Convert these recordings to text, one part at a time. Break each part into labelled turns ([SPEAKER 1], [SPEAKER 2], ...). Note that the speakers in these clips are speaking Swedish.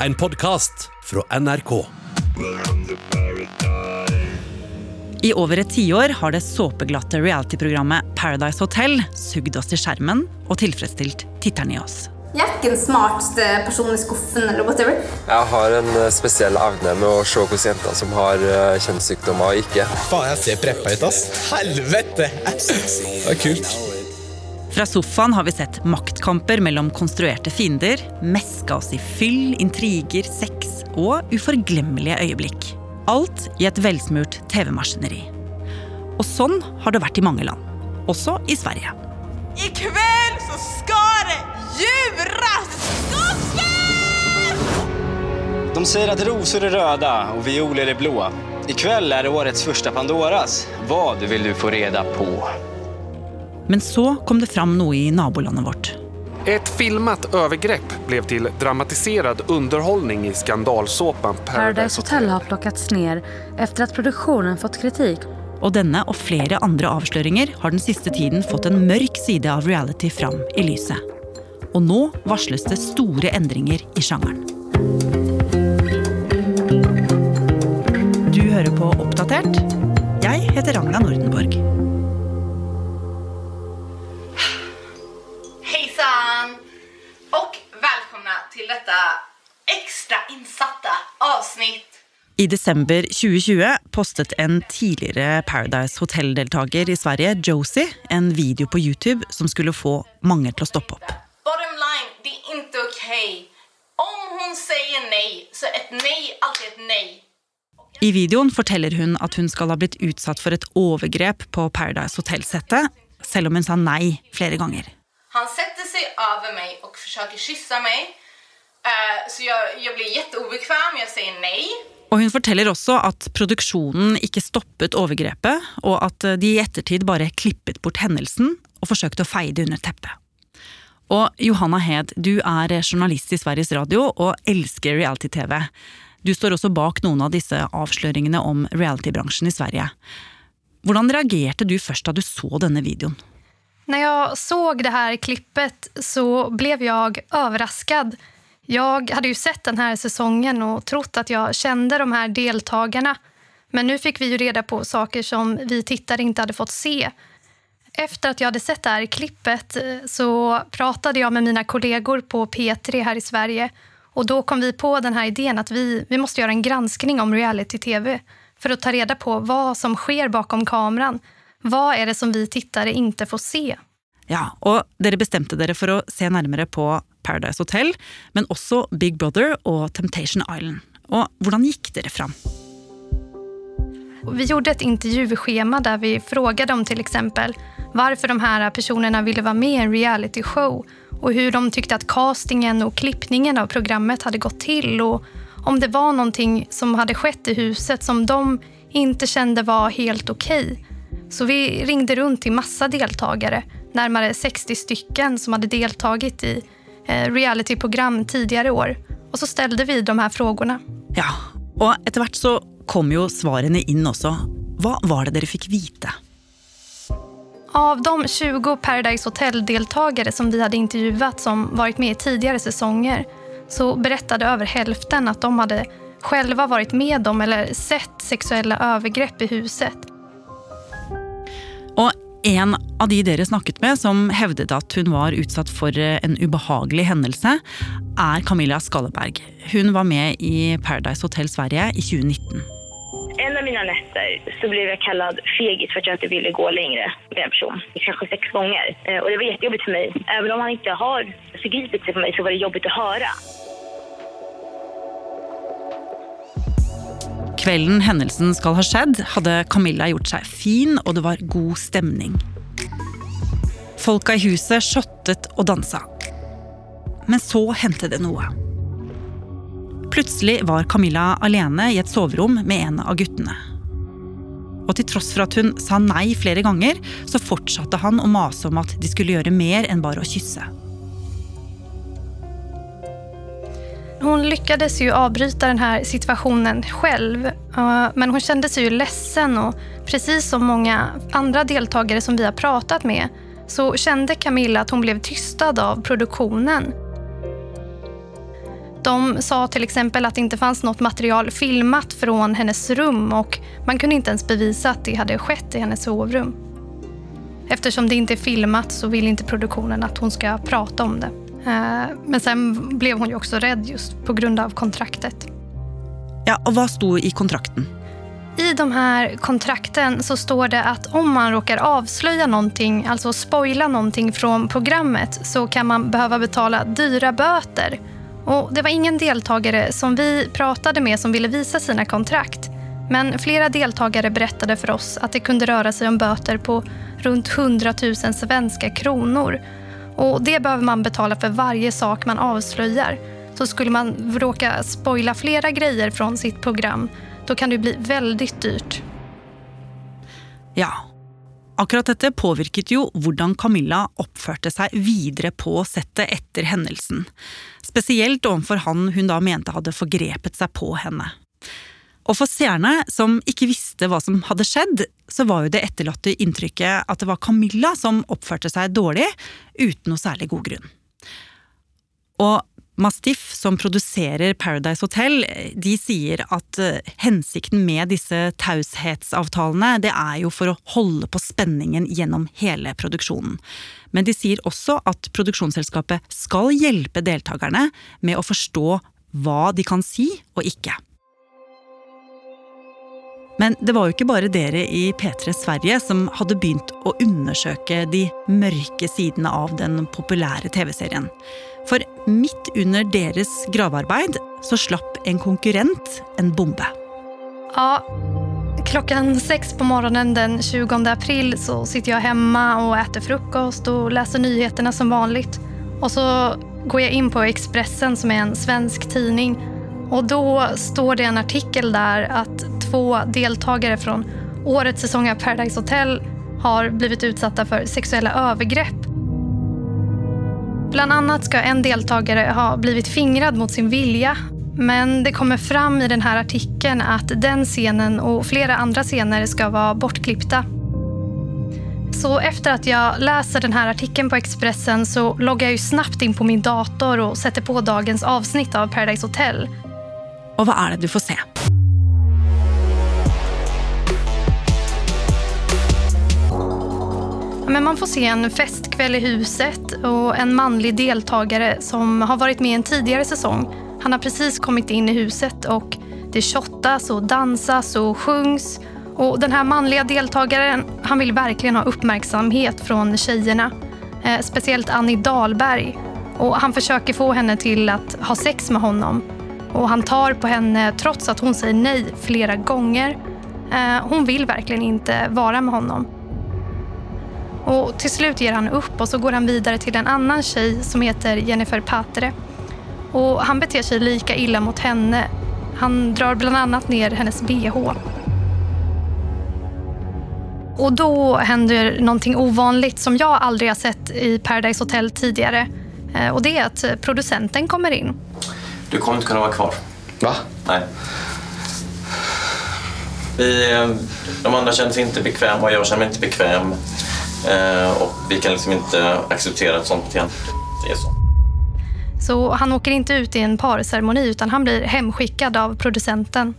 [SPEAKER 1] en podkast fra NRK.
[SPEAKER 2] I over et tiår har det såpeglatte reality-programmet Paradise Hotel sugd oss til skjermen og tilfredsstilt titterne i oss.
[SPEAKER 3] Jeg er ikke den smarteste personen i skuffen eller whatever.
[SPEAKER 4] Jeg har en eh, spesiell evne med å se hvilke jenter som har eh, kjønnssykdommer og ikke.
[SPEAKER 5] Faen, jeg ser preppa ut, ass. Helvete! Det er kult.
[SPEAKER 2] Fra sofaen har vi sett maktkamper mellom konstruerte fiender, meska oss i fyll, intriger, sex og uforglemmelige øyeblikk. Alt i et velsmurt TV-maskineri. Og sånn har det vært i mange land. Også i Sverige.
[SPEAKER 6] Ikväll så ska det djuras!
[SPEAKER 7] De säger att rosor är röda och violer är blå. Ikväll är det årets första Pandoras. Vad vill du få reda på?
[SPEAKER 2] Men så kom det fram noe i nabolandet vårt.
[SPEAKER 8] Ett filmat övergrepp blev till dramatiserad underhållning i skandalsåpan
[SPEAKER 9] Paradise Hotel har plockats ner efter att produktionen fått kritik.
[SPEAKER 2] Og denne og flere andre avsløringer har den siste tiden fått en mørk side av reality fram i lyset. Og nå varsles det store endringer i sjangeren. Du hører på Oppdatert. Jeg heter Ragna Nordenborg.
[SPEAKER 6] Till detta extra insatta avsnitt.
[SPEAKER 2] I desember 2020 postet en tidligere Paradise Hotel-deltaker i Sverige, Josie, en video på YouTube som skulle få mange til å stoppe opp.
[SPEAKER 6] Bottom line, det är inte okej. Om hon säger nej, så är ett nej alltid ett nej.
[SPEAKER 2] I videoen forteller hun at hun skal ha blitt utsatt for et overgrep på Paradise Hotel-settet, selv om hun sa nei flere ganger.
[SPEAKER 6] Han sätter sig över mig och försöker kyssa mig. Eh, Så jag, jag blir jätteobekväm, jag säger nej.
[SPEAKER 2] Og hun forteller også at produksjonen ikke stoppet overgrepet, og at de i ettertid bare klippet bort hendelsen og forsøkte å feie det under teppet. Og Johanna Hed, du er journalist i Sveriges Radio og elsker reality-TV. Du står også bak noen av disse avsløringene om reality-bransjen i Sverige. Hvordan reagerte du først da du så denne videoen?
[SPEAKER 10] När jag såg det här klippet så blev jag överraskad. Jag hade ju sett den här säsongen och trott att jag kände de här deltagarna. Men nu fick vi ju reda på saker som vi tittare inte hade fått se. Efter att jag hade sett det här klippet eh, så pratade jag med mina kollegor på P3 här i Sverige. Och då kom vi på den här idén att vi, vi måste göra en granskning om reality-tv för att ta reda på vad som sker bakom kameran. Vad är det som vi tittare inte får se?
[SPEAKER 2] Ja, och dere bestemte dere för att se närmare på Paradise Hotel, men også Big Brother og Temptation Island. Og hvordan gikk dere fram?
[SPEAKER 10] Vi gjorde ett intervjuschema där vi frågade om till exempel varför de här personerna ville vara med i en realityshow och hur de tyckte att castingen och klippningen av programmet hade gått till och om det var någonting som hade skett i huset som de inte kände var helt okej. Så vi ringde runt till massa deltagare, närmare 60 stycken som hade deltagit i realityprogram tidigare år. Och så ställde vi de här frågorna.
[SPEAKER 2] Ja, etter hvert så kom jo svarene inn også. Hva var det dere fikk vite?
[SPEAKER 10] Av de 20 Paradise Hotel-deltagare som vi hade intervjuat som varit med i tidigare säsonger så berättade över hälften att de hade själva varit med om eller sett sexuella övergrepp i huset.
[SPEAKER 2] Og en av de dere snakket med som hevdet at hun var utsatt for eh, en ubehagelig hendelse, er Camilla Skalleberg. Hun var med i Paradise Hotel Sverige i 2019.
[SPEAKER 11] En av mina nätter så blev jag kallad fegis för att jag inte ville gå längre med en person. Kanske sex gånger. Eh, och det var jättejobbigt för mig. Även om han inte har förgripit sig på mig så var det jobbigt att höra.
[SPEAKER 2] Kvelden hendelsen skal ha skjedd, hadde Camilla gjort seg fin, og det var god stemning. Folka i huset shottet og dansa. Men så hendte det noe. Plutselig var Camilla alene i et soverom med en av guttene. Og til tross for at hun sa nei flere ganger, så fortsatte han å mase om at de skulle gjøre mer enn bare å kysse.
[SPEAKER 10] Hon lyckades ju avbryta den här situationen själv. Men hon kände sig ju ledsen och precis som många andra deltagare som vi har pratat med så kände Camilla att hon blev tystad av produktionen. De sa till exempel att det inte fanns något material filmat från hennes rum och man kunde inte ens bevisa att det hade skett i hennes sovrum. Eftersom det inte är filmat så vill inte produktionen att hon ska prata om det. Eh, men sen blev hon ju också rädd just på grund av kontraktet.
[SPEAKER 2] Ja, och vad stod i kontrakten?
[SPEAKER 10] I de här kontrakten så står det att om man råkar avslöja någonting, alltså spoila någonting från programmet, så kan man behöva betala dyra böter. Och det var ingen deltagare som vi pratade med som ville visa sina kontrakt. Men flera deltagare berättade för oss att det kunde röra sig om böter på runt 100 000 svenska kronor. Och det behöver man betala för varje sak man avslöjar. Så skulle man råka spoila flera grejer från sitt program, då kan det bli väldigt dyrt.
[SPEAKER 2] Ja, akkurat detta påvirket ju hur Camilla uppförde sig vidare på sättet efter händelsen. Speciellt overfor han hon då mente hade förgrepet sig på henne. Och för seerne som inte visste vad som hade skett, så var ju det etterlatte intrycket att det var Camilla som uppförde sig dåligt, utan någon särskilt god grund. Och Mastiff, som producerar Paradise Hotel, de säger att eh, hensikten med dessa taushetsavtalen det är ju för att hålla på spänningen genom hela produktionen. Men de säger också att produktionssällskapet ska hjälpa deltagarna med att förstå vad de kan si och inte. Men det var jo ikke bare dere i P3 Sverige som hadde begynt å undersøke de mørke sidene av den populære TV-serien. For midt under deres gravearbeid så slapp en konkurrent en bombe.
[SPEAKER 10] Ja, klockan sex på morgonen den 20 april så sitter jag hemma och äter frukost och läser nyheterna som vanligt. Och så går jag in på Expressen som är en svensk tidning och då står det en artikel där att två deltagare från årets säsong av Paradise Hotel har blivit utsatta för sexuella övergrepp. Bland annat ska en deltagare ha blivit fingrad mot sin vilja. Men det kommer fram i den här artikeln att den scenen och flera andra scener ska vara bortklippta. Så efter att jag läser den här artikeln på Expressen så loggar jag ju snabbt in på min dator och sätter på dagens avsnitt av Paradise Hotel.
[SPEAKER 2] Och vad är det du får se?
[SPEAKER 10] Men man får se en festkväll i huset och en manlig deltagare som har varit med i en tidigare säsong. Han har precis kommit in i huset och det shottas och dansas och sjungs. Och den här manliga deltagaren, han vill verkligen ha uppmärksamhet från tjejerna. Eh, speciellt Annie Dahlberg. Och han försöker få henne till att ha sex med honom. Och han tar på henne trots att hon säger nej flera gånger. Eh, hon vill verkligen inte vara med honom. Och till slut ger han upp och så går han vidare till en annan tjej som heter Jennifer Patre. Och han beter sig lika illa mot henne. Han drar bland annat ner hennes bh. Och då händer någonting ovanligt som jag aldrig har sett i Paradise Hotel tidigare. Eh, och det är att producenten kommer in.
[SPEAKER 12] Du kommer inte kunna vara kvar.
[SPEAKER 4] Va?
[SPEAKER 12] Nej. Vi, eh, de andra känner sig inte bekväma och jag känner mig inte bekväm. Eh, och vi kan liksom inte acceptera ett sånt beteende. Det är så.
[SPEAKER 10] Så han åker inte ut i en parceremoni utan han blir hemskickad av producenten.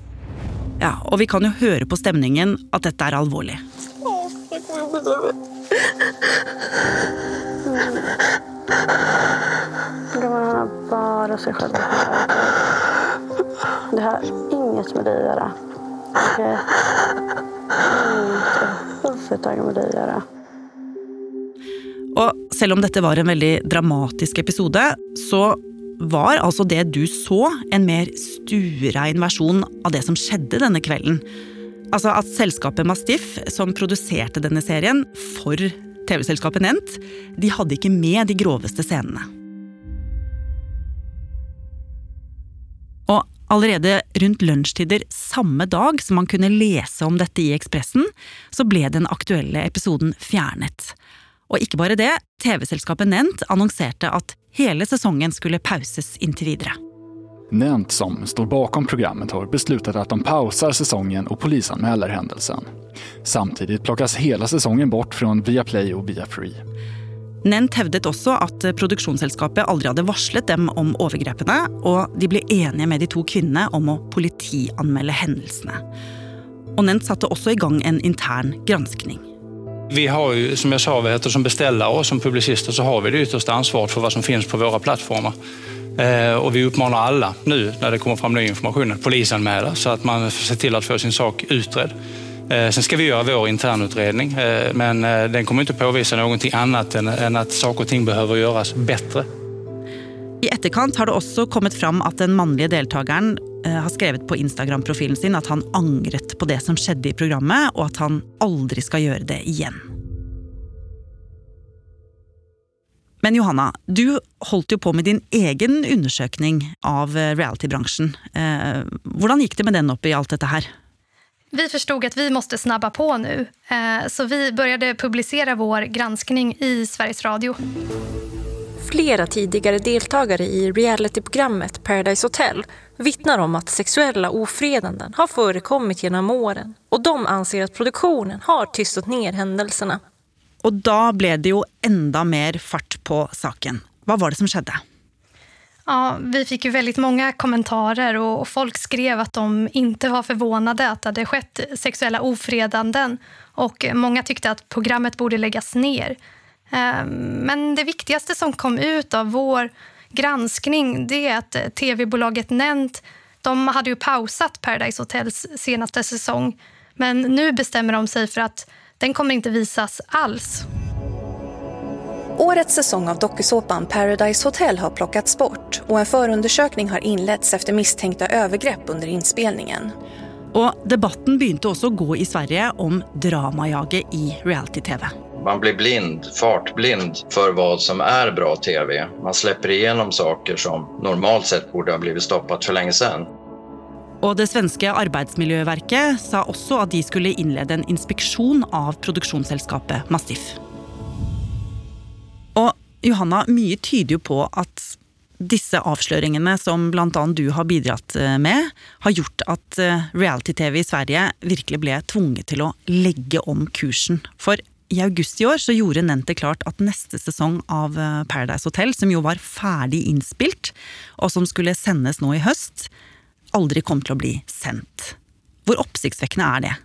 [SPEAKER 2] Ja, och vi kan ju höra på stämningen att detta är allvarligt.
[SPEAKER 13] Gumman, han har bara sig själv Det har inget med dig att göra. Okej? Inget överhuvudtaget med dig att göra.
[SPEAKER 2] Selv om dette var en veldig dramatisk episode, så var altså det du så, en mer stuerein versjon av det som skjedde denne kvelden. Altså at selskapet Mastiff, som produserte denne serien for TV-selskapet Nent, de hadde ikke med de groveste scenene. Og allerede rundt lunsjtider samme dag som man kunne lese om dette i Ekspressen, så ble den aktuelle episoden fjernet. Og ikke bare det, TV-selskapet Nent annonserte at hele säsongen skulle pauses inntil videre.
[SPEAKER 14] Nent som står bakom programmet har beslutat att de pausar säsongen och polisanmäler händelsen. Samtidigt plockas hela säsongen bort från Viaplay och Viafree.
[SPEAKER 2] Nent hevdet også at produksjonsselskapet aldri hadde varslet dem om overgrepene, og de ble enige med de to kvinnene om å politianmelde hendelsene. Og Nent satte også i gang en intern granskning.
[SPEAKER 15] Vi har ju, som jag sa, vi heter som beställare och som publicister så har vi det yttersta ansvaret för vad som finns på våra plattformar. Eh, och vi uppmanar alla nu när det kommer fram ny information att polisanmäla så att man ser till att få sin sak utredd. Eh, sen ska vi göra vår internutredning, eh, men eh, den kommer inte påvisa någonting annat än, än att saker och ting behöver göras bättre.
[SPEAKER 2] I etterkant har det också kommit fram att den manlige deltakeren Eh, har skrevet på Instagram-profilen sin at han angret på det som skjedde i programmet, og at han aldri skal gjøre det igjen. Men Johanna, du holdt jo på med din egen undersøkning av eh, reality-bransjen. Eh, Hvordan gikk det med den oppi alt dette her?
[SPEAKER 10] Vi förstod att vi måste snabba på nu, eh, så vi började publicera vår granskning i Sveriges Radio.
[SPEAKER 16] Flera tidigare deltagare i realityprogrammet Paradise Hotel vittnar om att sexuella ofredanden har förekommit genom åren och de anser att produktionen har tystat ner händelserna.
[SPEAKER 2] Og da ble det jo enda mer fart på saken. Hva var det som skjedde?
[SPEAKER 10] Ja, vi fick ju väldigt många kommentarer och folk skrev att de inte var förvånade att det hade skett sexuella ofredanden. Och många tyckte att programmet borde läggas ner. Eh, Men det viktigaste som kom ut av vår granskning det är att tv-bolaget Nent de hade ju pausat Paradise Hotels senaste säsong. Men nu bestämmer de sig för att den kommer inte visas alls.
[SPEAKER 17] Årets säsong av dokusåpan Paradise Hotel har plockats bort och en förundersökning har inletts efter misstänkta övergrepp under inspelningen.
[SPEAKER 2] Og debatten begynte også å gå i Sverige om dramajaget i reality-TV.
[SPEAKER 18] Man blir blind, fartblind för vad som är bra tv. Man släpper igenom saker som normalt sett borde ha blivit stoppat för länge sedan.
[SPEAKER 2] Och det svenska Arbetsmiljöverket sa också att de skulle inleda en inspektion av produksjonsselskapet Mastiff. Och Johanna, mycket tyder ju på att dessa avslöjanden som bl.a. du har bidragit eh, med, har gjort att eh, reality-TV i Sverige verkligen blev tvunget till att lägga om kursen. För i august i år så gjorde Nente klart at neste sesong av eh, Paradise Hotel, som jo var ferdig innspilt, og som skulle sendes nå i høst, aldri kom till att bli sendt. Hvor oppsiktsvekkende är det?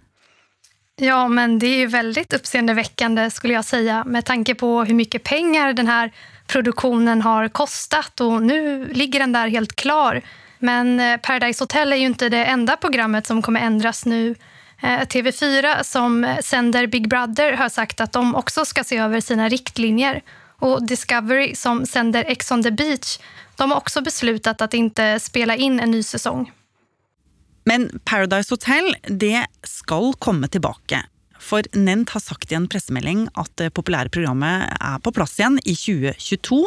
[SPEAKER 10] Ja, men det är ju väldigt uppseendeväckande skulle jag säga med tanke på hur mycket pengar den här produktionen har kostat och nu ligger den där helt klar. Men eh, Paradise Hotel är ju inte det enda programmet som kommer ändras nu. Eh, TV4 som sänder Big Brother har sagt att de också ska se över sina riktlinjer. Och Discovery som sänder Ex on the beach de har också beslutat att inte spela in en ny säsong.
[SPEAKER 2] Men Paradise Hotel det ska komma tillbaka. For Nent har sagt i en pressemelding at det populære programmet er på plass igjen i 2022,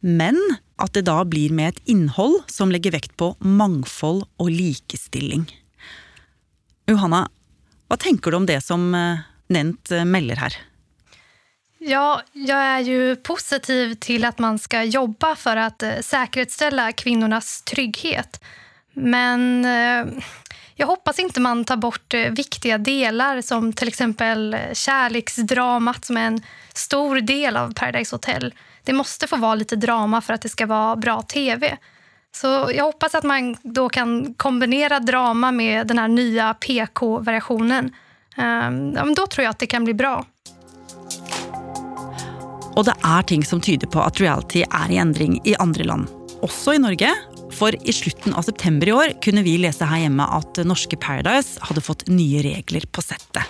[SPEAKER 2] men at det da blir med et innhold som legger vekt på mangfold og likestilling. Johanna, vad tänker du om det som eh, Nent eh, melder?
[SPEAKER 10] Ja, jag är ju positiv till att man ska jobba för att eh, säkerställa kvinnornas trygghet. Men eh, jag hoppas inte man tar bort viktiga delar som till exempel kärleksdramat som är en stor del av Paradise Hotel. Det måste få vara lite drama för att det ska vara bra tv. Så jag hoppas att man då kan kombinera drama med den här nya PK-versionen. Um, ehm, då tror jag att det kan bli bra.
[SPEAKER 2] Och det är ting som tyder på att reality är i ändring i andra land, också i Norge. För i slutet av september i år kunde vi läsa här hemma att norska Paradise hade fått nya regler på sättet.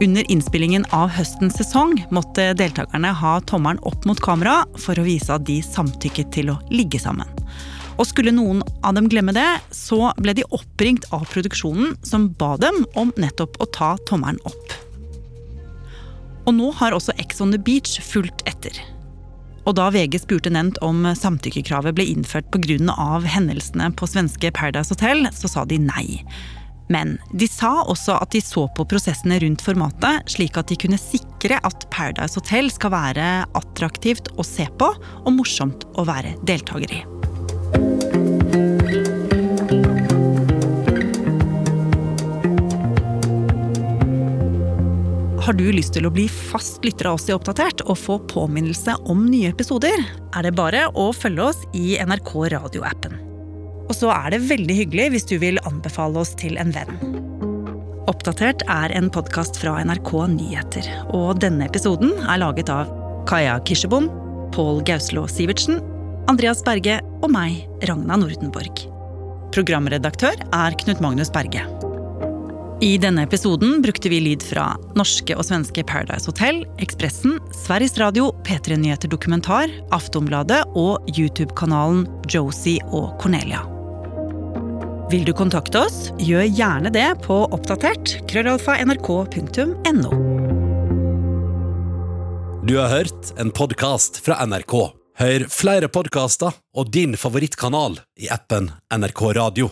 [SPEAKER 2] Under innspillingen av høstens sesong måtte deltakerne ha tommelen opp mot kamera for å vise at de samtykket til å ligge sammen. Og skulle noen av dem glemme det, så ble de oppringt av produksjonen, som ba dem om nettopp å ta tommelen opp. Og nå har også Ex on the Beach fulgt etter. Og da VG spurte Nent om samtykkekravet ble innført pga. hendelsene på svenske Paradise Hotel, så sa de nei. Men de sa også at de så på prosessene rundt formatet, slik at de kunne sikre at Paradise Hotel skal være attraktivt å se på og morsomt å være deltaker i. har du lyst til å bli fast lytter av oss i Oppdatert og få påminnelse om nye episoder, er det bare å følge oss i NRK radioappen. Og så er det veldig hyggelig hvis du vil anbefale oss til en venn. Oppdatert er en podkast fra NRK Nyheter, og denne episoden er laget av Kaja Kirsebom, Pål Gauslå Sivertsen, Andreas Berge og meg, Ragna Nordenborg. Programredaktør er Knut Magnus Berge. I denne episoden brukte vi lyd fra norske og svenske Paradise Hotel, Ekspressen, Sveriges Radio, P3 Nyheter Dokumentar, Aftonbladet og YouTube-kanalen Josie og Cornelia. Vill du kontakta oss, Gör gärna det på uppdaterat krøllalfa.nrk.no.
[SPEAKER 1] Du har hört en podcast från NRK. Hör flera podcaster och din favoritkanal i appen NRK Radio.